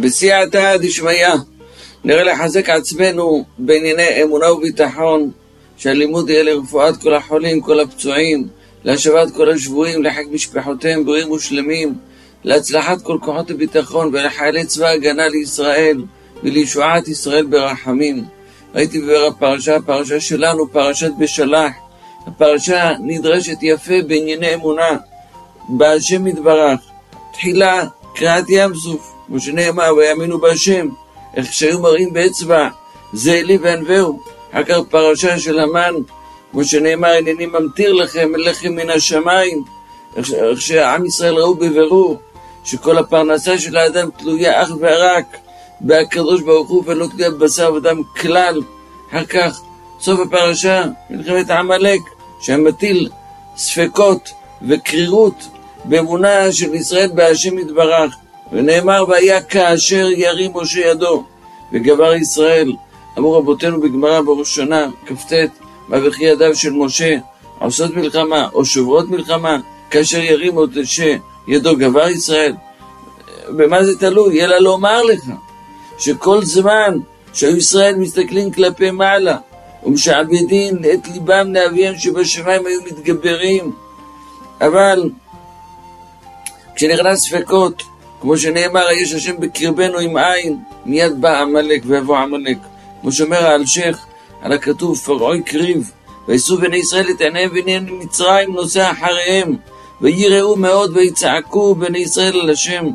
בסייעתא דשמיא נראה לחזק עצמנו בענייני אמונה וביטחון שהלימוד יהיה לרפואת כל החולים, כל הפצועים, להשבת כל השבויים, לחיק משפחותיהם בריאים ושלמים, להצלחת כל כוחות הביטחון ולחיילי צבא הגנה לישראל ולישועת ישראל ברחמים. ראיתי בפרשה, הפרשה שלנו, פרשת בשלח. הפרשה נדרשת יפה בענייני אמונה, בהשם יתברך. תחילה קריאת ים סוף. כמו שנאמר, ויאמינו בהשם, איך שהיו מראים באצבע, זה אלי וענווהו. אחר כך פרשה של המן, כמו שנאמר, הנני ממטיר לכם לחם מן השמיים, איך שעם ישראל ראו בבירור, שכל הפרנסה של האדם תלויה אך ורק בהקדוש ברוך הוא ולא תלויה בבשר ודם כלל. אחר כך, סוף הפרשה, מלחמת עמלק, שמטיל ספקות וקרירות באמונה של ישראל בהשם יתברך. ונאמר, והיה כאשר ירים משה ידו, וגבר ישראל. אמרו רבותינו בגמרא בראש שנה, כ"ט, מה וכי ידיו של משה עושות מלחמה או שוברות מלחמה, כאשר ירים משה ידו גבר ישראל. במה זה תלוי? אלא לומר לך שכל זמן שהיו ישראל מסתכלים כלפי מעלה ומשעבדים את ליבם לאביהם שבשמיים היו מתגברים, אבל כשנכנס ספקות כמו שנאמר, יש השם בקרבנו עם עין, מיד בא עמלק ויבוא עמלק. כמו שאומר האלשיך, על הכתוב, פרעוי קריב, וישאו בני ישראל את עיניהם ועיניהם ממצרים נוסע אחריהם, ויראו מאוד ויצעקו בני ישראל על השם.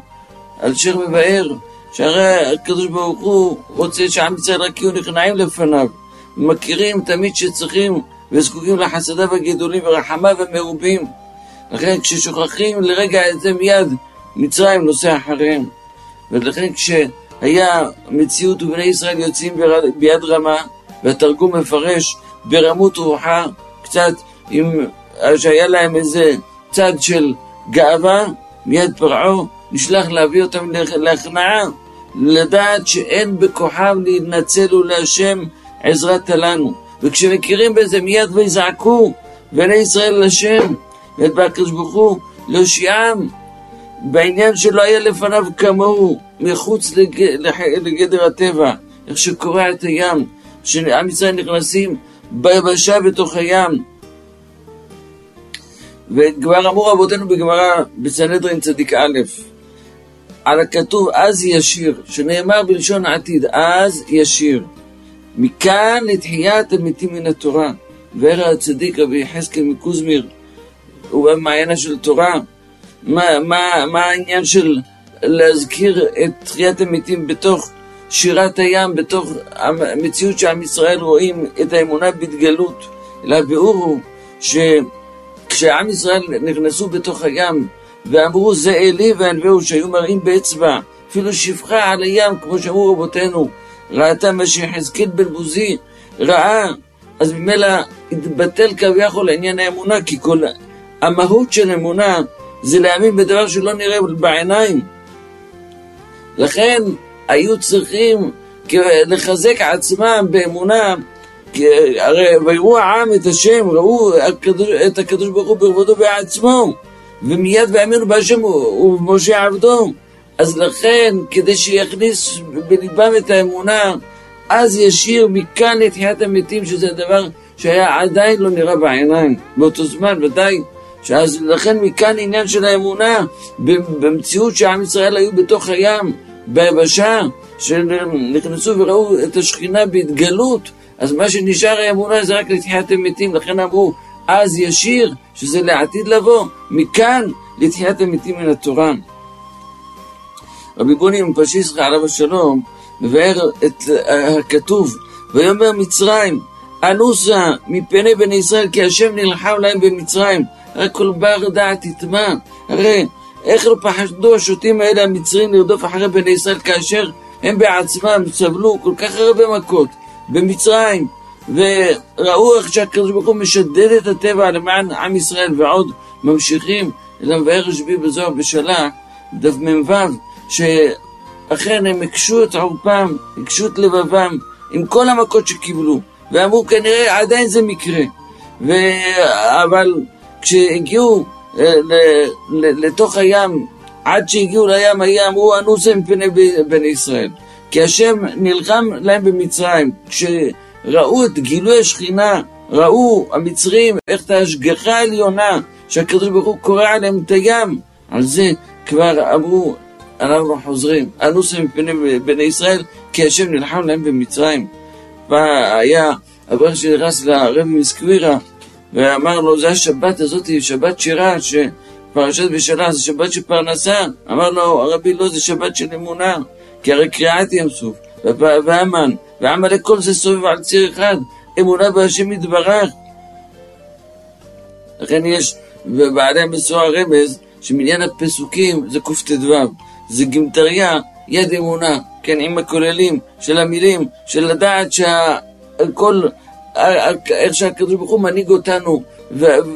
אלשיך מבאר, שהרי הקדוש ברוך הוא רוצה שעם ישראל רק יהיו נכנעים לפניו, ומכירים תמיד שצריכים וזקוקים לחסדיו הגדולים ורחמיו המרובים. לכן כששוכחים לרגע את זה מיד מצרים נוסע אחריהם. ולכן כשהיה מציאות ובני ישראל יוצאים ביד רמה, והתרגום מפרש ברמות רוחה, קצת עם, שהיה להם איזה צד של גאווה, מיד פרעו נשלח להביא אותם להכנעה, לדעת שאין בכוחם להתנצל ולהשם עזרת לנו. וכשמכירים בזה מיד ויזעקו בני ישראל לשם, ואת הקדוש ברוך הוא להושיעם בעניין שלא היה לפניו כמוהו, מחוץ לג... לגדר הטבע, איך שקורע את הים, שעם ישראל נכנסים ביבשה בתוך הים. וכבר אמרו רבותינו בגמרא בסנהדרין צדיק א', על הכתוב אז ישיר, שנאמר בלשון עתיד, אז ישיר. מכאן לתחיית המתים מן התורה. והרע הצדיק רבי יחזקאל מקוזמיר, הוא במעיינה של תורה, מה, מה, מה העניין של להזכיר את תחיית המתים בתוך שירת הים, בתוך המציאות שעם ישראל רואים את האמונה בהתגלות? אלא הביאור הוא שכשעם ישראל נכנסו בתוך הים ואמרו זה אלי וענווהו שהיו מראים באצבע אפילו שפחה על הים כמו שאמרו רבותינו ראתה מה שיחזקאל בן בוזי ראה אז ממילא התבטל כביכול עניין האמונה כי כל המהות של אמונה זה להאמין בדבר שלא נראה בעיניים. לכן היו צריכים לחזק עצמם באמונה, הרי ויראו העם את השם, ראו את הקדוש ברוך הוא בכבודו בעצמו, ומיד והאמינו בהשם ובמשה עבדו. אז לכן, כדי שיכניס בליבם את האמונה, אז ישיר מכאן לתחיית המתים, שזה דבר שהיה עדיין לא נראה בעיניים. באותו זמן, ודאי שאז לכן מכאן עניין של האמונה במציאות שעם ישראל היו בתוך הים, ביבשה, שנכנסו וראו את השכינה בהתגלות, אז מה שנשאר האמונה זה רק לתחיית המתים, לכן אמרו אז ישיר, שזה לעתיד לבוא, מכאן לתחיית המתים מן התורה. רבי בוני מפשיסחה עליו השלום מבאר את הכתוב, ויאמר מצרים, אנוסה מפני בני ישראל כי השם נלחם להם במצרים הרי כל בר דעת יטמע. הרי איך לא פחדו השוטים האלה המצרים לרדוף אחרי בני ישראל כאשר הם בעצמם סבלו כל כך הרבה מכות במצרים וראו איך שהקדוש ברוך הוא משדד את הטבע למען עם ישראל ועוד ממשיכים אלא מבאר רשב"י בזוהר בשלח דף מ"ו שאכן הם הקשו את עורפם, הקשו את לבבם עם כל המכות שקיבלו ואמרו כנראה עדיין זה מקרה ו... אבל כשהגיעו אה, לתוך הים עד שהגיעו לים היה אמרו אנוסה מפני בני ישראל. כי השם נלחם להם במצרים. כשראו את גילוי השכינה, ראו המצרים איך את ההשגחה העליונה שהקדוש ברוך הוא קורא עליהם את הים. על זה כבר אמרו, אנחנו חוזרים, אנוסה מפני בני ישראל, כי השם נלחם להם במצרים. והיה אברך שנכנס לרב מסקווירה ואמר לו, זה השבת הזאת, שבת שירה, שפרשת בשלה זה שבת של פרנסה. אמר לו, הרבי לא, זה שבת של אמונה, כי הרי קריעת ים סוף, והמן, ועמלק כל זה סובב על ציר אחד, אמונה בהשם יתברך. לכן יש בבעלי המסורה רמז, שמניין הפסוקים זה קט"ו, זה גימטריה, יד אמונה, כן, עם הכוללים של המילים, של לדעת שהכל, איך שהקדוש ברוך הוא מנהיג אותנו,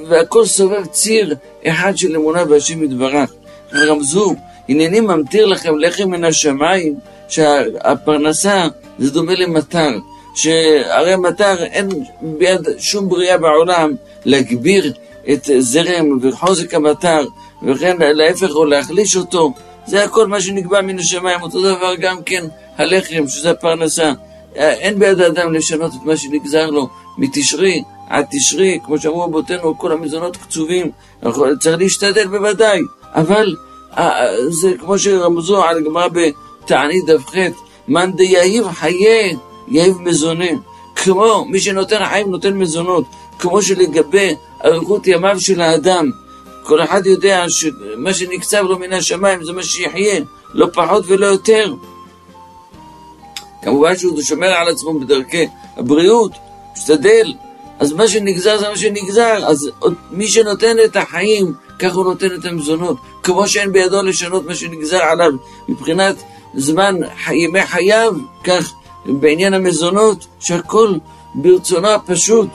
והכל סובב ציר אחד של אמונה בהשם יתברך. רמזו, הנני ממטיר לכם לחם מן השמיים, שהפרנסה זה דומה למטר, שהרי מטר אין ביד שום בריאה בעולם להגביר את זרם וחוזק המטר, וכן להפך או להחליש אותו. זה הכל מה שנקבע מן השמיים, אותו דבר גם כן הלחם, שזה הפרנסה. אין ביד האדם לשנות את מה שנגזר לו מתשרי עד תשרי, כמו שאמרו רבותינו, כל המזונות קצובים, צריך להשתדל בוודאי, אבל זה כמו שרמזו על הגמרא בתענית דף ח', מאן דיהיב חיי יהיב מזונה. כמו מי שנותן חיים נותן מזונות, כמו שלגבי אריכות ימיו של האדם, כל אחד יודע שמה שנקצב לו מן השמיים זה מה שיחיה, לא פחות ולא יותר. כמובן שהוא שומר על עצמו בדרכי הבריאות, משתדל, אז מה שנגזר זה מה שנגזר, אז מי שנותן את החיים, כך הוא נותן את המזונות, כמו שאין בידו לשנות מה שנגזר עליו מבחינת זמן ימי חייו, כך בעניין המזונות, שהכל ברצונו הפשוט,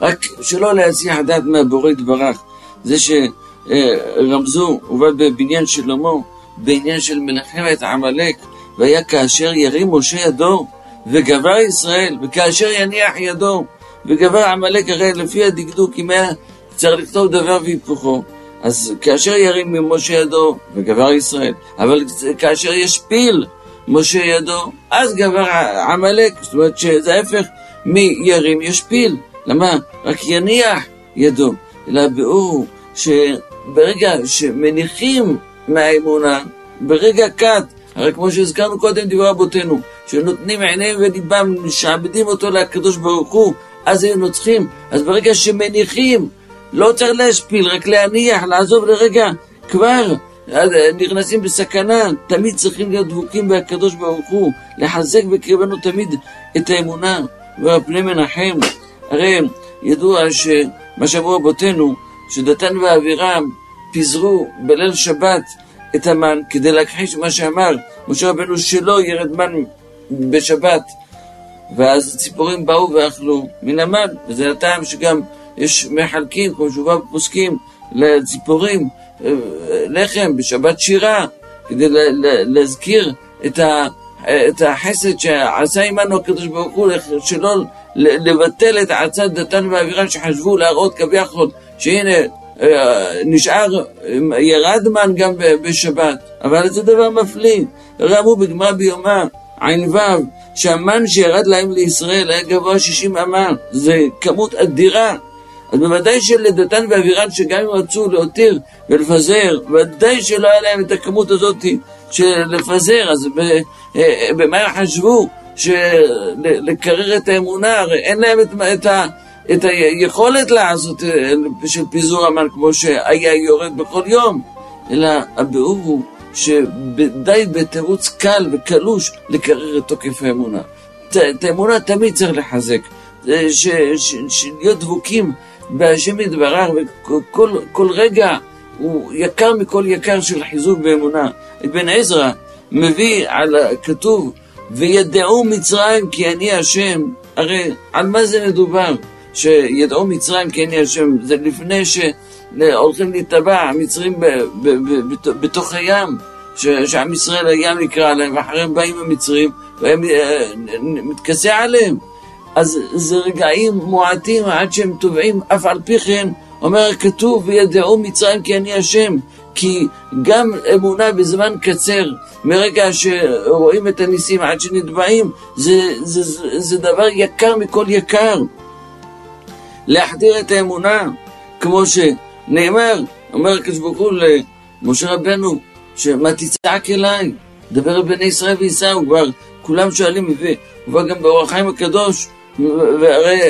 רק שלא להסיח דעת מהבורא יתברך. זה שרמזו, ובא בבניין שלמה, בעניין של מלחמת עמלק, והיה כאשר ירים משה ידו, וגבר ישראל, וכאשר יניח ידו, וגבר עמלק, הרי לפי הדקדוק, אם היה צריך לכתוב דבר והיפוכו, אז כאשר ירים ממשה ידו, וגבר ישראל, אבל כאשר ישפיל משה ידו, אז גבר עמלק, זאת אומרת שזה ההפך מירים ישפיל. למה? רק יניח ידו. אלא הביאור שברגע שמניחים מהאמונה, ברגע קט, הרי כמו שהזכרנו קודם דברי רבותינו, שנותנים עיניהם וליבם, משעבדים אותו לקדוש ברוך הוא, אז היו נוצחים. אז ברגע שמניחים, לא צריך להשפיל, רק להניח, לעזוב לרגע, כבר נכנסים בסכנה, תמיד צריכים להיות דבוקים בהקדוש ברוך הוא, לחזק בקרבנו תמיד את האמונה והפני מנחם. הרי ידוע שמה שאמרו רבותינו, שדתן ואבירם פיזרו בליל שבת את המן כדי להכחיש מה שאמר משה רבנו שלא ירד מן בשבת. ואז הציפורים באו ואכלו מן המן וזה הטעם שגם יש מחלקים כמו שהובא בפוסקים לציפורים אה, לחם בשבת שירה כדי להזכיר את, ה, את החסד שעשה עמנו הקדוש ברוך הוא שלא לבטל את עצת דתן ואבירן שחשבו להראות כביכול שהנה נשאר, ירד מן גם בשבת, אבל זה דבר מפליא. ראו בגמרא ביומא, ע"ו, שהמן שירד להם לישראל היה גבוה 60 אמה, זה כמות אדירה. אז בוודאי שלדתן ואבירן, שגם אם רצו להותיר ולפזר, ודאי שלא היה להם את הכמות הזאת של לפזר, אז אה, במה חשבו? לקרר את האמונה, הרי אין להם את, את, ה, את היכולת לעשות אה, של פיזור המן כמו שהיה יורד בכל יום, אלא הביאור הוא שדי בתירוץ קל וקלוש לקרר את תוקף האמונה. את האמונה תמיד צריך לחזק, להיות דבוקים בהשם יתברך, וכל רגע הוא יקר מכל יקר של חיזוק באמונה. בן עזרא מביא על, כתוב, וידעו מצרים כי אני השם, הרי על מה זה מדובר? שידעו מצרים כי אני השם, זה לפני שהולכים להיטבע המצרים בתוך הים, שעם ישראל הים נקרא להם, ואחריהם באים המצרים, והם אה, מתכסה עליהם. אז זה רגעים מועטים עד שהם טובעים, אף על פי כן אומר הכתוב וידעו מצרים כי אני השם, כי גם אמונה בזמן קצר, מרגע שרואים את הניסים עד שנתבעים, זה, זה, זה, זה דבר יקר מכל יקר. להחדיר את האמונה, כמו שנאמר, אומר הקדוש ברוך הוא למשה רבנו, שמה תצעק אליי? דבר בני ישראל וייסעו, כבר כולם שואלים, ובא גם באור החיים הקדוש, והרי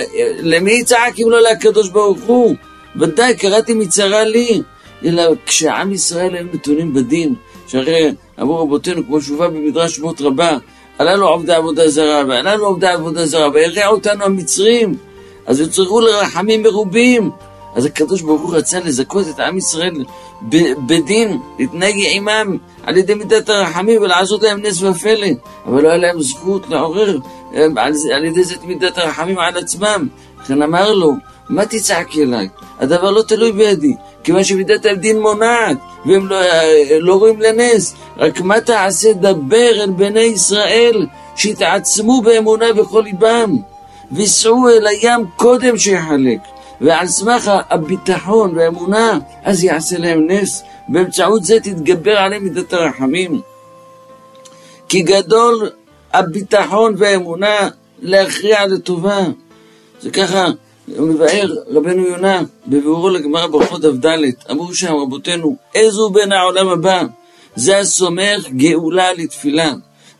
למי יצעק אם לא לקדוש ברוך הוא? ודאי, קראתי מצרה לי. אלא כשעם ישראל היו נתונים בדין, שהרי אמרו רבותינו, כמו שהובא במדרש שמות רבה, הללו עובדי עבודה זרה, והללו עובדי עבודה זרה, וירע אותנו המצרים. אז יצרכו לרחמים מרובים. אז הקדוש ברוך הוא רצה לזכות את עם ישראל בדין, להתנהג עימם על ידי מידת הרחמים ולעשות להם נס ופלא, אבל לא היה להם זכות לעורר אה, על, על ידי זה את מידת הרחמים על עצמם. לכן אמר לו, מה תצעק אליי? הדבר לא תלוי בידי, כיוון שמידת הדין מונעת, והם לא, לא רואים לנס. רק מה תעשה? דבר אל בני ישראל, שיתעצמו באמונה בכל ליבם, ויסעו אל הים קודם שיחלק. ועל סמך הביטחון והאמונה, אז יעשה להם נס. באמצעות זה תתגבר עליהם מידת הרחמים. כי גדול הביטחון והאמונה להכריע לטובה. זה ככה מבאר רבנו יונה בביאורו לגמרא ברכות כ"ד, אמרו שם רבותינו, איזו בן העולם הבא? זה הסומך גאולה לתפילה.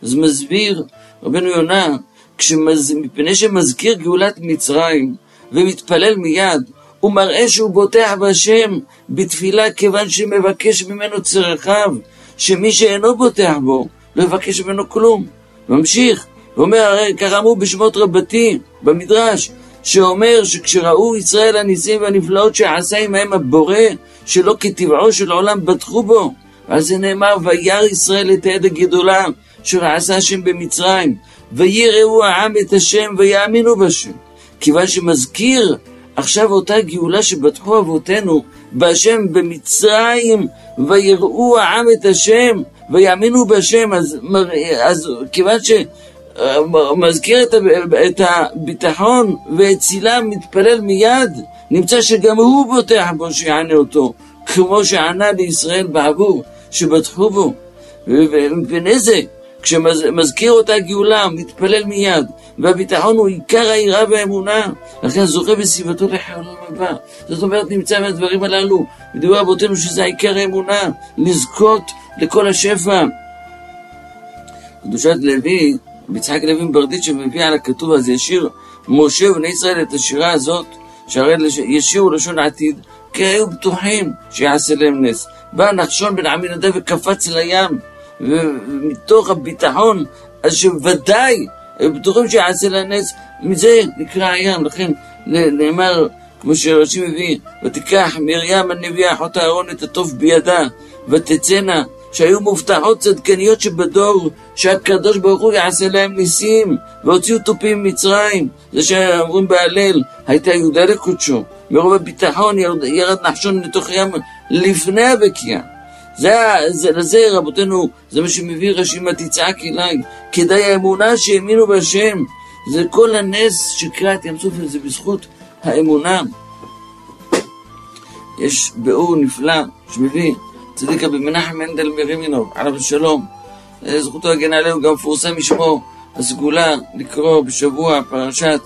אז מסביר רבנו יונה, כשמז... מפני שמזכיר גאולת מצרים ומתפלל מיד, הוא מראה שהוא בוטח בהשם בתפילה כיוון שמבקש ממנו צרכיו, שמי שאינו בוטח בו, לא יבקש ממנו כלום. ממשיך, ואומר, הרי ככה אמרו בשמות רבתי, במדרש, שאומר שכשראו ישראל הניסים והנפלאות שעשה עמהם הבורא, שלא כטבעו של עולם בטחו בו. על זה נאמר, וירא ישראל את העד הגדולה, שראה השם במצרים, ויראו העם את השם ויאמינו בשם. כיוון שמזכיר עכשיו אותה גאולה שבטחו אבותינו בהשם במצרים, ויראו העם את השם ויאמינו בשם, אז, אז כיוון ש... מזכיר את, את הביטחון ואצילה מתפלל מיד, נמצא שגם הוא בוטח בו שיענה אותו, כמו שענה לישראל בעבור, שבטחו בו. ומפני זה, כשמזכיר אותה גאולה, מתפלל מיד, והביטחון הוא עיקר היראה והאמונה, לכן זוכה בסביבתו לחיי העולם הבא. זאת אומרת, נמצא מהדברים הללו, בדברי אבותינו שזה עיקר האמונה, לזכות לכל השפע. קדושת לוי ביצחק לוי מברדיצ'ה מביא על הכתוב הזה, ישיר משה ובני ישראל את השירה הזאת, שהרי ישירו לשון עתיד, כי היו בטוחים שיעשה להם נס. בא נחשון בן עמינדב וקפץ לים, ומתוך הביטחון, אז שוודאי בטוחים שיעשה להם נס, מזה נקרא הים, לכן נאמר, כמו שרש"י מביא, ותיקח מרים הנביאה אחות אהרון את הטוב בידה, ותצאנה שהיו מובטחות צדקניות שבדור, שהקדוש ברוך הוא יעשה להם ניסים, והוציאו תופים ממצרים. זה שאומרים בהלל, הייתה יהודה לקודשו. מרוב הביטחון ירד, נחשון לתוך הים לפני הבקיעה. זה, זה, לזה רבותינו, זה מה שמביא רשימה תצעק אליי. כדאי האמונה שהאמינו בהשם. זה כל הנס שקראת ים סוף, זה בזכות האמונה. יש ביאור נפלא שמביא צדיק רבי מנחם מנדל מרימינוב, עליו השלום, זכותו הגנה עלינו, גם מפורסם משמו הסגולה לקרוא בשבוע פרשת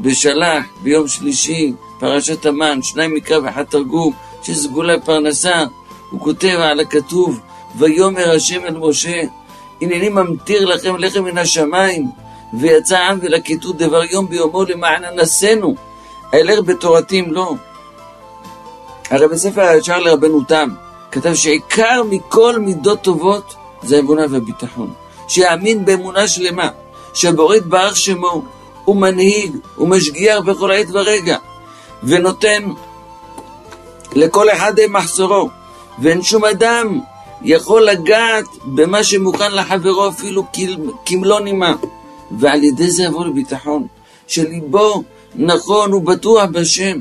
בשלח ביום שלישי, פרשת המן, שניים מקרא ואחד תרגום, שסגולה פרנסה, הוא כותב על הכתוב, ויאמר השם אל משה, הנני ממטיר לכם לחם מן השמיים, ויצא עם ולקטו דבר יום ביומו למען אנסינו, אלך בתורתי אם לא. הרי בספר הישר לרבנו תם, כתב שעיקר מכל מידות טובות זה האמונה והביטחון. שיאמין באמונה שלמה, שהבורא יתברך שמו, הוא מנהיג, הוא משגיח בכל עת ורגע, ונותן לכל אחד מחסורו, ואין שום אדם יכול לגעת במה שמוכן לחברו אפילו כמלוא נימה, ועל ידי זה יבוא לביטחון, שליבו נכון ובטוח בשם,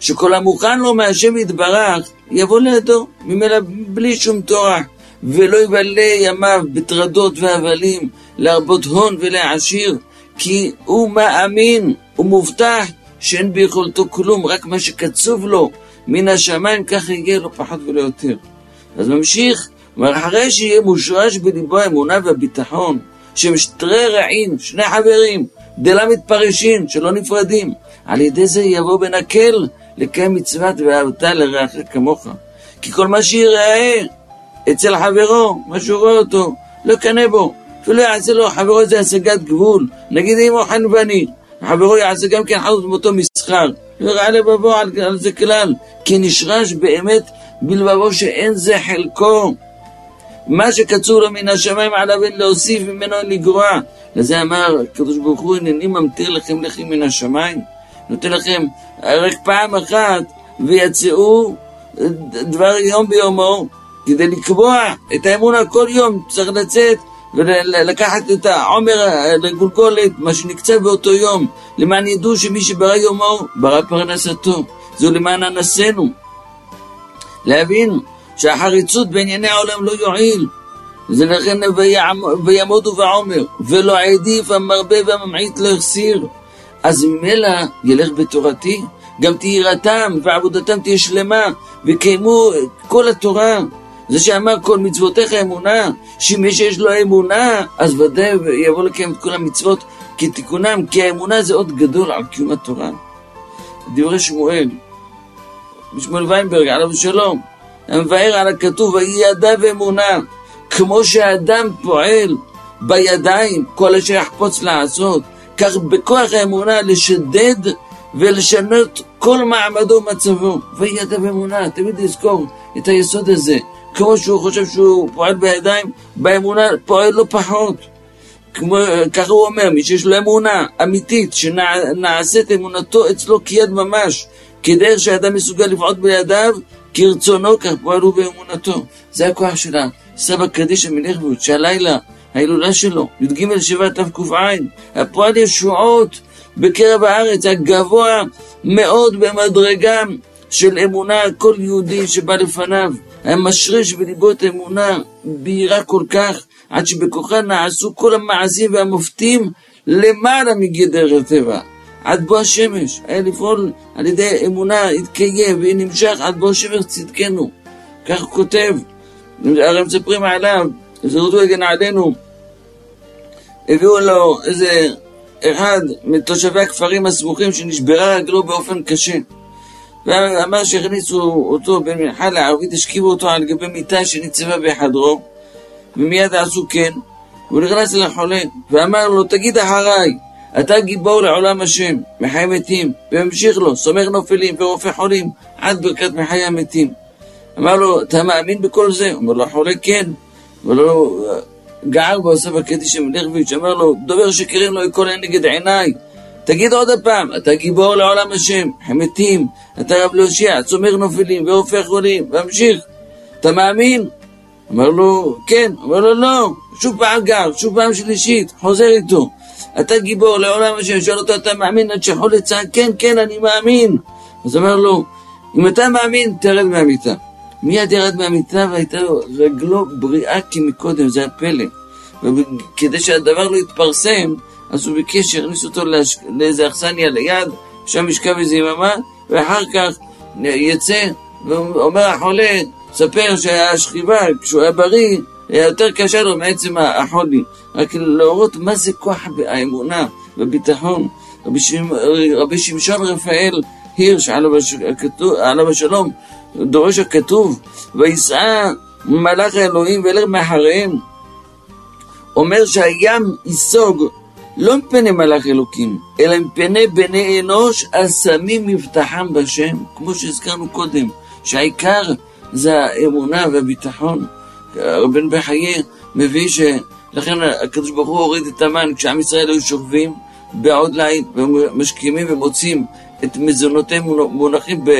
שכל המוכן לו מהשם יתברך, יבוא לידו, ממילא בלי שום תורה, ולא יבלה ימיו בטרדות והבלים, להרבות הון ולהעשיר, כי הוא מאמין, הוא מובטח שאין ביכולתו כלום, רק מה שקצוב לו מן השמיים, כך יגיע לו פחות ולא יותר. אז ממשיך, אחרי שיהיה מושרש בליבו האמונה והביטחון, שהם שטרי רעים, שני חברים, דלה מתפרשים, שלא נפרדים, על ידי זה יבוא בנקל לקיים מצוות ואהבת לרעך כמוך. כי כל מה שיראה אצל חברו, מה שהוא רואה אותו, לא קנה בו. אפילו יעשה לו חברו איזה השגת גבול. נגיד אם הוא חנווני, חברו יעשה גם כן חנות באותו מסחר. יראה לבבו על, על זה כלל, כי נשרש באמת בלבבו שאין זה חלקו. מה שקצור לו מן השמיים עליו אין להוסיף ממנו לגרוע. לזה אמר הקדוש ברוך הוא, הנני ממטיר לכם לחם מן השמיים. נותן לכם רק פעם אחת, ויצאו דבר יום ביומו, כדי לקבוע את האמונה כל יום צריך לצאת ולקחת את העומר לגולגולת, מה שנקצב באותו יום, למען ידעו שמי שברא יומו, ברא פרנסתו. זו למען אנסינו. להבין שהחריצות בענייני העולם לא יועיל. זה לכן ויעמודו בעומר, ולא העדיף המרבה והממעיט לא החסיר. אז ממילא ילך בתורתי, גם תהירתם ועבודתם תהיה שלמה, וקיימו כל התורה. זה שאמר כל מצוותיך אמונה, שמי שיש לו אמונה, אז ודאי יבוא לקיים את כל המצוות כתיקונם, כי האמונה זה עוד גדול על קיום התורה. דברי שמואל, שמואל ויינברג, עליו שלום, המבאר על הכתוב, ויהי ידיו אמונה, כמו שהאדם פועל בידיים, כל אשר יחפוץ לעשות, כך בכוח האמונה לשדד ולשנות כל מעמדו ומצבו. ויהי ידיו אמונה, תמיד לזכור את היסוד הזה. כמו שהוא חושב שהוא פועל בידיים, באמונה פועל לא פחות. כמו, ככה הוא אומר, מי שיש לו אמונה אמיתית, שנעשית אמונתו אצלו כיד ממש, כדרך שאדם מסוגל לפעול בידיו, כרצונו, כך פועל הוא באמונתו. זה הכוח של הסבא קדישא מלכבוד, שהלילה, ההילולה שלו, י"ג שבט תק"ע, הפועל ישועות בקרב הארץ, הגבוה מאוד במדרגה של אמונה כל יהודי שבא לפניו. היה משריש בליבו את האמונה בהירה כל כך, עד שבכוחה נעשו כל המעשים והמופתים למעלה מגדר הטבע. עד בוא השמש, היה לפעול על ידי אמונה, התקיים ונמשך עד בוא השמש צדקנו. כך הוא כותב, הרי מספרים עליו, זרדו הגן עלינו, הביאו לו איזה אחד מתושבי הכפרים הסמוכים שנשברה רגלו באופן קשה. ואמר שהכניסו אותו בין מנחה לערבית, השכיבו אותו על גבי מיטה שניצבה בחדרו, ומיד עשו כן, והוא נכנס לחולה, ואמר לו, תגיד אחריי, אתה גיבור לעולם השם, מחי מתים, והמשיך לו, סומך נופלים ורופא חולים, עד ברכת מחי המתים. אמר לו, אתה מאמין בכל זה? אמר לו, החולה כן. אמר לו, גער בו סבא קדיש מלכביץ', אמר לו, דובר שקרים לו יקול נגד עיניי. תגיד עוד הפעם, אתה גיבור לעולם השם, חמתים, אתה רב להושיע, צומר נופלים והופך חולים, והמשיך. אתה מאמין? אמר לו, כן. אמר לו, לא. שוב פעם גר, שוב פעם שלישית, חוזר איתו. אתה גיבור לעולם השם, שואל אותו, אתה מאמין? עד שחולה צעק, כן, כן, אני מאמין. אז אמר לו, אם אתה מאמין, תרד מהמיטה. מיד ירד מהמיטה והייתה לו רגלו בריאה כמקודם, זה הפלא. וכדי שהדבר לא יתפרסם, אז הוא ביקש שיכניס אותו להש... לאיזה אכסניה ליד, שם ישכב איזה יממה, ואחר כך יצא, ואומר החולה, ספר שהשכיבה, כשהוא היה בריא, היה יותר קשה לו מעצם החולי. רק להורות מה זה כוח האמונה והביטחון. רבי, שמ... רבי שמשון רפאל הירש, עליו השלום, דורש הכתוב, ויסע מלאך האלוהים וילך מאחריהם. אומר שהים ייסוג לא מפני מלאך אלוקים, אלא מפני בני אנוש השמים מבטחם בשם, כמו שהזכרנו קודם, שהעיקר זה האמונה והביטחון. רבן בחיי מביא שלכן הקדוש ברוך הוא הוריד את המן כשעם ישראל היו שוכבים בעוד ליל ומשכימים ומוצאים את מזונותיהם מונחים ב,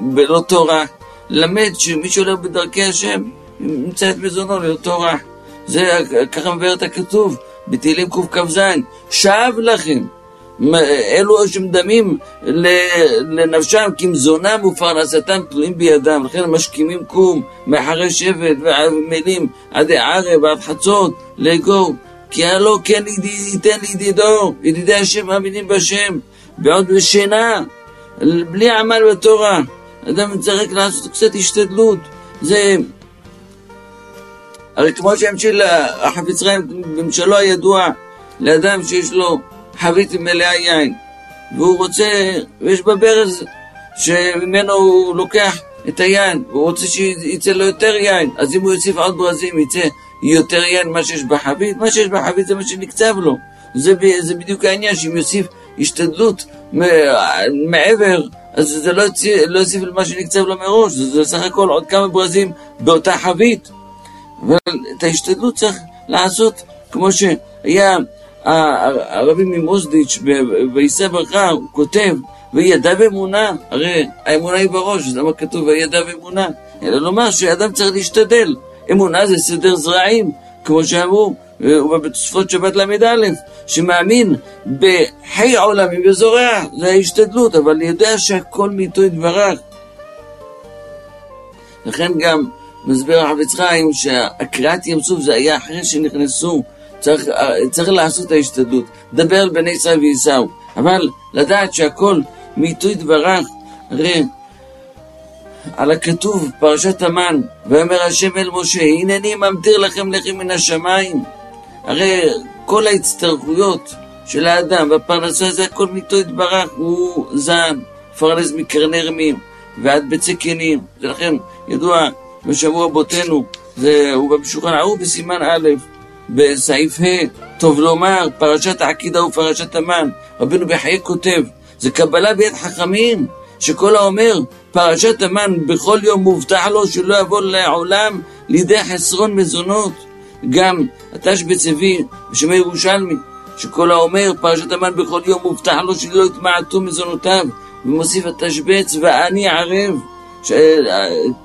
בלא תורה. למד שמי שהולך בדרכי השם ימצא את מזונו ללא תורה. זה ככה מבאר את הכתוב. בתהילים קכ"ז, שב לכם. אלו שמדמים לנפשם כמזונם ופרנסתם תלויים בידם, לכן משכימים קום מאחרי שבט ועמלים עד ערב ועד חצות לאגור כי הלא כן ייתן לידידו, ידידי השם מאמינים בשם, ועוד בשינה, בלי עמל בתורה. אדם צריך לעשות קצת השתדלות. זה הרי כמו שהמשיל החפץ חיים במשלו הידוע לאדם שיש לו חבית מלאה יין, והוא רוצה, ויש בה ברז שממנו הוא לוקח את היין, והוא רוצה שיצא לו יותר יין, אז אם הוא יוסיף עוד ברזים יצא יותר יין ממה שיש בחבית, מה שיש בחבית זה מה שנקצב לו. זה, זה בדיוק העניין, שאם יוסיף השתדלות מעבר, אז זה לא, לא יוסיף למה שנקצב לו מראש, זה סך הכל עוד כמה ברזים באותה חבית. ואת ההשתדלות צריך לעשות כמו שהיה הרבי ממוזדיץ' ויישא ברכה, הוא כותב, וידע באמונה, הרי האמונה היא בראש, אז למה כתוב וידע באמונה? אלא לומר שאדם צריך להשתדל. אמונה זה סדר זרעים, כמו שאמרו, ובתוספות שבת ל"א, שמאמין בחי עולמים וזורע, זה ההשתדלות, אבל יודע שהכל מאיתו יתברך. לכן גם מסביר החפץ חיים שהקריאת ים סוף זה היה אחרי שנכנסו, צריך, צריך לעשות את ההשתדלות, דבר על בני ישראל ועיסאו, אבל לדעת שהכל מאיתו יתברך, הרי על הכתוב, פרשת המן, ויאמר השם אל משה, הנני ממטיר לכם לחם מן השמיים. הרי כל ההצטרכויות של האדם והפרנסה זה הכל מאיתו יתברך, הוא זעם, פרנס מקרני רמים ועד בצק קנים. ולכן ידוע בשבוע בותינו, הוא במשוכן ההוא בסימן א', בסעיף ה', טוב לומר, פרשת העקידה ופרשת המן. רבינו בחיי כותב, זה קבלה ביד חכמים. שכל האומר פרשת המן בכל יום מובטח לו שלא יבוא לעולם לידי חסרון מזונות. גם התשבץ הביא בשם ירושלמי, שכל האומר פרשת המן בכל יום מובטח לו שלא יתמעטו מזונותיו, ומוסיף התשבץ ואני ערב.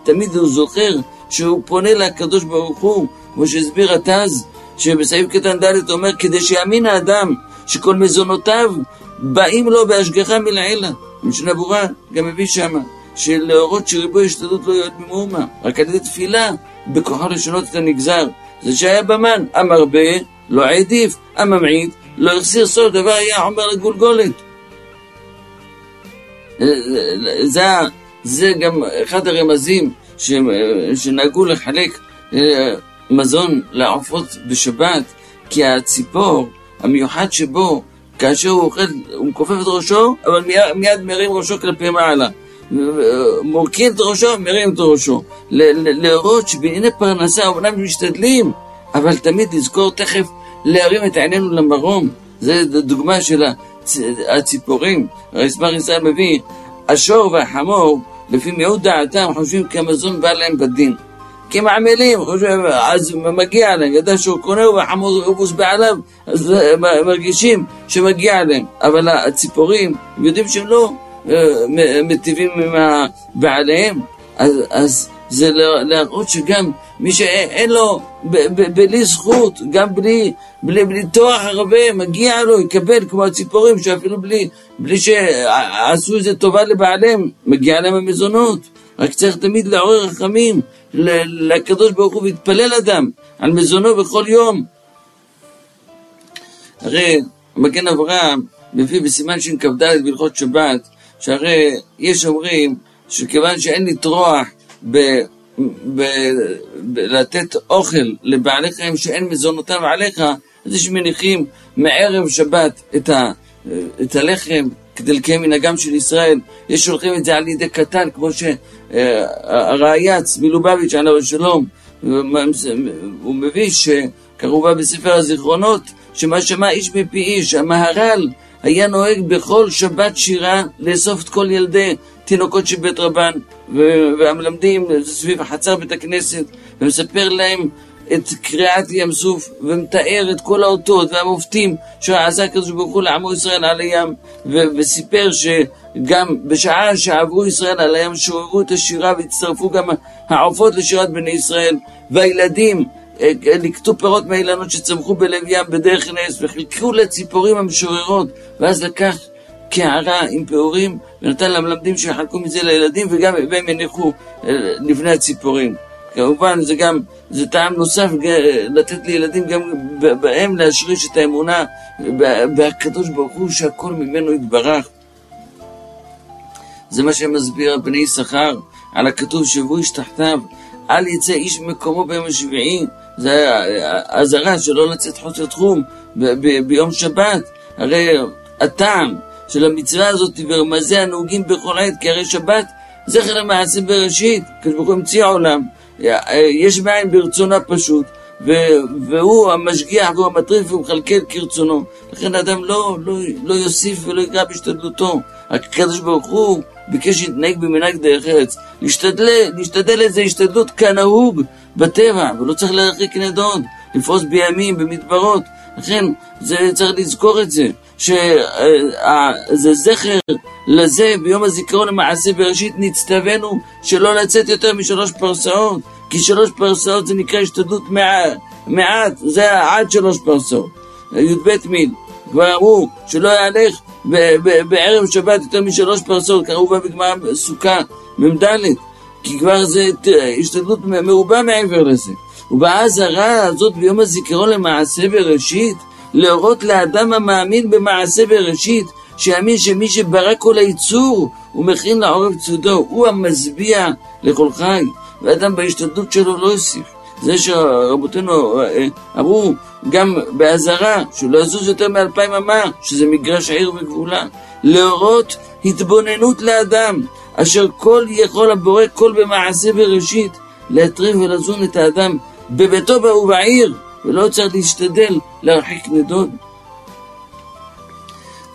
תמיד הוא זוכר שהוא פונה לקדוש ברוך הוא, כמו שהסביר התז, שבסעיף קטן ד' אומר, כדי שיאמין האדם שכל מזונותיו באים לו בהשגחה מלעילה. משנה ברורה גם מביא שמה, שלהורות שריבוי השתדלות לא יועד במאומה, רק על ידי תפילה, בכוחו לשנות את הנגזר. זה שהיה במן, המרבה לא העדיף, הממעיט לא החסיר סוף, דבר היה עומר לגולגולת. זה, זה גם אחד הרמזים שנהגו לחלק אה, מזון לעופות בשבת, כי הציפור המיוחד שבו כאשר הוא אוכל, הוא מכופף את ראשו, אבל מיד, מיד מרים ראשו כלפי מעלה. מורכין את ראשו, מרים את ראשו. להראות שבענייני פרנסה, אומנם משתדלים, אבל תמיד לזכור תכף להרים את עינינו למרום. זו דוגמה של הציפורים. הרסמר ישראל מביא, השור והחמור, לפי מיעוט דעתם, חושבים כמזון בא להם בדין. כי הם עמלים, אז מגיע להם, ידע שהוא קונה והחמור אובוס בעליו, אז מרגישים שמגיע להם. אבל הציפורים, הם יודעים שהם לא מטיבים עם בעליהם, אז, אז זה להראות שגם מי שאין לו, בלי זכות, גם בלי, בלי, בלי תואר הרבה, מגיע לו, יקבל כמו הציפורים, שאפילו בלי, בלי שעשו איזה טובה לבעליהם, מגיע להם המזונות. רק צריך תמיד לעורר רחמים לקדוש ברוך הוא ויתפלל אדם על מזונו בכל יום. הרי מגן אברהם מביא בסימן שכ"ד בהלכות שבת, שהרי יש אומרים שכיוון שאין לטרוח ב... ב... ב... לתת אוכל לבעלי חיים שאין מזונותם עליך, אז יש מניחים מערב שבת את, ה... את הלחם כדי לקיים מנהגם של ישראל, יש שולחים את זה על ידי קטן, כמו שהרעייץ מלובביץ' עליו השלום, הוא מביא שקרובה בספר הזיכרונות, שמה שמע איש מפי איש, המהר"ל היה נוהג בכל שבת שירה לאסוף את כל ילדי תינוקות של בית רבן, והמלמדים סביב חצר בית הכנסת, ומספר להם את קריאת ים סוף ומתאר את כל האותות והמופתים שעשה הקדוש ברוך הוא לעמו ישראל על הים וסיפר שגם בשעה שעברו ישראל על הים שוררו את השירה והצטרפו גם העופות לשירת בני ישראל והילדים אה, לקטו פירות מהאילנות שצמחו בלב ים בדרך נס וחילקו לציפורים המשוררות ואז לקח קערה עם פעורים ונתן למלמדים שיחלקו מזה לילדים וגם והם יניחו אה, לפני הציפורים כמובן זה גם, זה טעם נוסף לתת לילדים גם בהם להשריש את האמונה בהקדוש ברוך הוא שהכל ממנו יתברך. זה מה שמסביר בני יששכר על הכתוב שבו איש תחתיו, אל יצא איש ממקומו ביום השביעי, זה אזהרה שלא לצאת חוסר תחום ב- ב- ביום שבת. הרי הטעם של המצווה הזאת ורמזי הנהוגים בכל עת, כי הרי שבת זכר למעשה בראשית, הקדוש הוא המציא העולם, יש מאין ברצונה פשוט, ו- והוא המשגיח והוא המטריף והוא מכלכל כרצונו. לכן האדם לא, לא, לא יוסיף ולא יגרע בהשתדלותו. הקדוש ברוך הוא ביקש להתנהג במנהג דרך ארץ. להשתדל, להשתדל איזה השתדלות כנהוג בטבע, ולא צריך להרחיק נדוד, לפרוס בימים, במדברות. לכן זה, צריך לזכור את זה, שזה זכר לזה ביום הזיכרון למעשה בראשית נצטווינו שלא לצאת יותר משלוש פרסאות, כי שלוש פרסאות זה נקרא השתדלות מעט, מעט זה עד שלוש פרסאות. י"ב מיל, כבר אמרו שלא יהלך בערב שבת יותר משלוש פרסאות, קראו בה בגמרא סוכה מ"ד, כי כבר זה השתדלות מרובה מעבר לזה. ובאזהרה הזאת ביום הזיכרון למעשה בראשית, להורות לאדם המאמין במעשה בראשית, שיאמין שמי שברא כל היצור, הוא מכין לעורף צודו, הוא המשביע לכל חי, ואדם בהשתדלות שלו לא יוסיף. זה שרבותינו אה, אמרו גם באזהרה, שהוא לא יזוז יותר מאלפיים אמה, שזה מגרש עיר וגבולה, להורות התבוננות לאדם, אשר כל יכול הבורא כל במעשה בראשית, להטריב ולזון את האדם בביתו ובעיר, ולא צריך להשתדל להרחיק נדוד.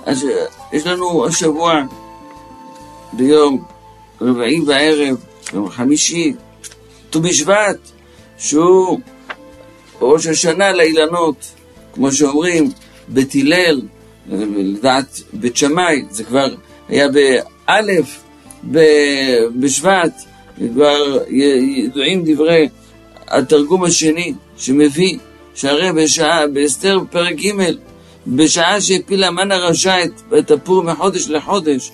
אז יש לנו השבוע ביום רביעי בערב, יום חמישי, ט"ו בשבט, שהוא ראש השנה לאילנות, כמו שאומרים, בית הלל, לדעת בית שמאי, זה כבר היה באלף בשבט, כבר ידועים דברי התרגום השני שמביא שהרי בשעה, באסתר פרק ג', בשעה שהפילה המן הרשע את הפור מחודש לחודש,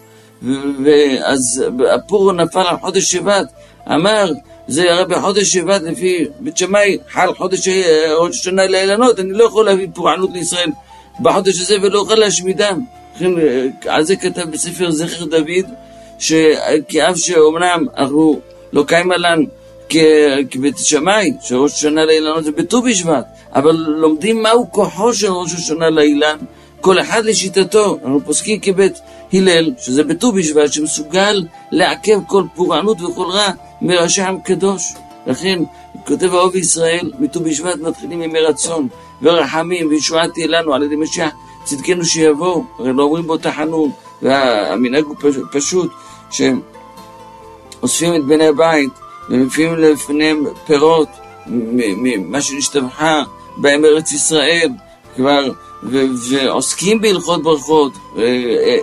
ואז הפור נפל על חודש שבט, אמר, זה הרי בחודש שבט לפי בית שמאי חל חודש ראש השנה לאילנות, אני לא יכול להביא פורענות לישראל בחודש הזה ולא אוכל להשמידם. לכן על זה כתב בספר זכר דוד, שכאב שאומנם אנחנו לא קיים עלן כבית שמאי, שראש השנה לאילנות זה בט"ו בשבט, אבל לומדים מהו כוחו של ראש השנה לאילן, כל אחד לשיטתו. אנחנו פוסקים כבית הלל, שזה בט"ו בשבט, שמסוגל לעכב כל פורענות וכל רע מראשי עם קדוש. לכן, כותב האוב ישראל, מט"ו בשבט מתחילים ימי רצון ורחמים וישועת תהיה לנו על ידי משיח צדקנו שיבוא, הרי לא אומרים בו תחנון, והמנהג הוא פשוט, שהם אוספים את בני הבית ומביאים לפניהם פירות ממה שנשתבחה בהם ארץ ישראל, כבר, ועוסקים בהלכות ברכות,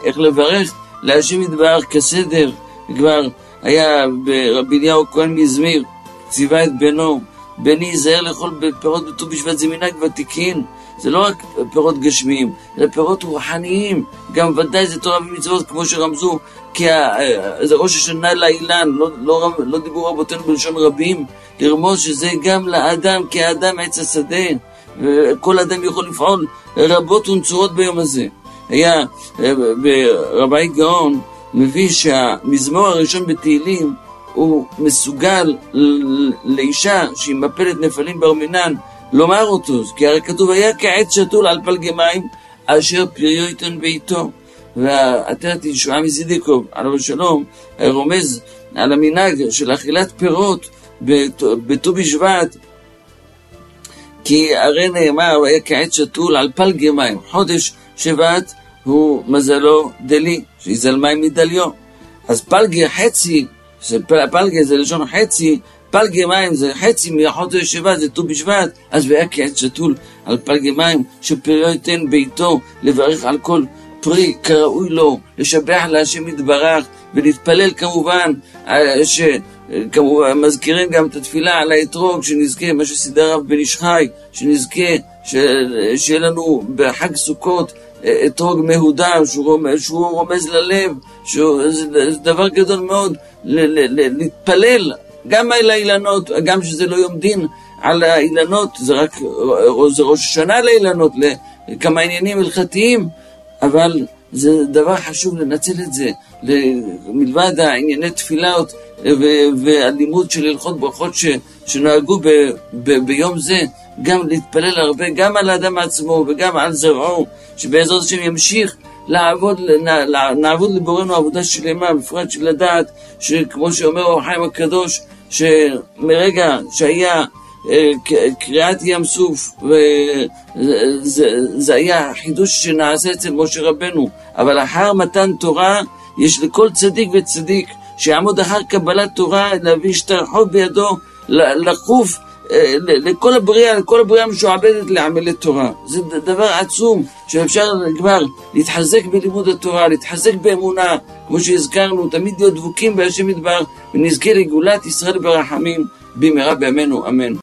איך לברך? להשם יתברך כסדר, כבר היה ברבי אליהו כהן מזמיר, ציווה את בנו, בני ייזהר לאכול פירות בט"ו בשבט זה מנהג ותיקין, זה לא רק פירות גשמיים, זה פירות רוחניים, גם ודאי זה תורה ומצוות כמו שרמזו, כי זה ראש השנה לאילן, לא, לא, לא דיברו רבותינו בלשון רבים, לרמוז שזה גם לאדם, כי האדם עץ השדה, וכל אדם יכול לפעול רבות ונצורות ביום הזה. היה ברבי גאון מביא שהמזמור הראשון בתהילים הוא מסוגל לאישה שהיא מפלת נפלים בר מינן לומר אותו, כי הרי כתוב היה כעץ שתול על פלגי מים אשר פריו ייתן בעיתו. ועטרת ישועה מזידיקוב, עליו השלום, רומז על המנהג של אכילת פירות בט"ו בשבט, כי הרי נאמר, היה כעץ שתול על פלגי מים. חודש שבט הוא מזלו דלי, שיזל מים מדליו. אז פלגי חצי, פלגי זה לשון חצי, פלגי מים זה חצי מחודש שבט, זה ט"ו בשבט, אז והיה כעץ שתול על פלגי מים, שפריו ייתן ביתו לברך על כל פרי כראוי לו, לשבח להשם יתברך, ולהתפלל כמובן, אה, שכמובן מזכירים גם את התפילה על האתרוג, שנזכה, מה שסידר רב בן איש חי, שנזכה, שיהיה לנו בחג סוכות אה, אתרוג מהודר, שהוא, רומז, שהוא רומז ללב, שזה דבר גדול מאוד, להתפלל גם על האילנות, גם שזה לא יום דין על האילנות, זה רק, זה ראש השנה לאילנות, לכמה עניינים הלכתיים, אבל זה דבר חשוב לנצל את זה, מלבד הענייני תפילות והלימוד של הלכות ברכות ש, שנהגו ב, ב, ביום זה, גם להתפלל הרבה, גם על האדם עצמו וגם על זרעו, שבעזרת השם ימשיך לעבוד, נעבוד לבורנו עבודה שלמה, בפרט של לדעת, שכמו שאומר אור הקדוש, שמרגע שהיה אה, קריעת ים סוף, וזה היה חידוש שנעשה אצל משה רבנו, אבל אחר מתן תורה יש לכל צדיק וצדיק שיעמוד אחר קבלת תורה, להביא שטרחו בידו, לקוף אה, לכל הבריאה, לכל הבריאה משועבדת לעמלי תורה. זה דבר עצום שאפשר כבר להתחזק בלימוד התורה, להתחזק באמונה, כמו שהזכרנו, תמיד להיות דבוקים בהשם מדבר, ונזכה לגאולת ישראל ברחמים במהרה בימינו, אמן.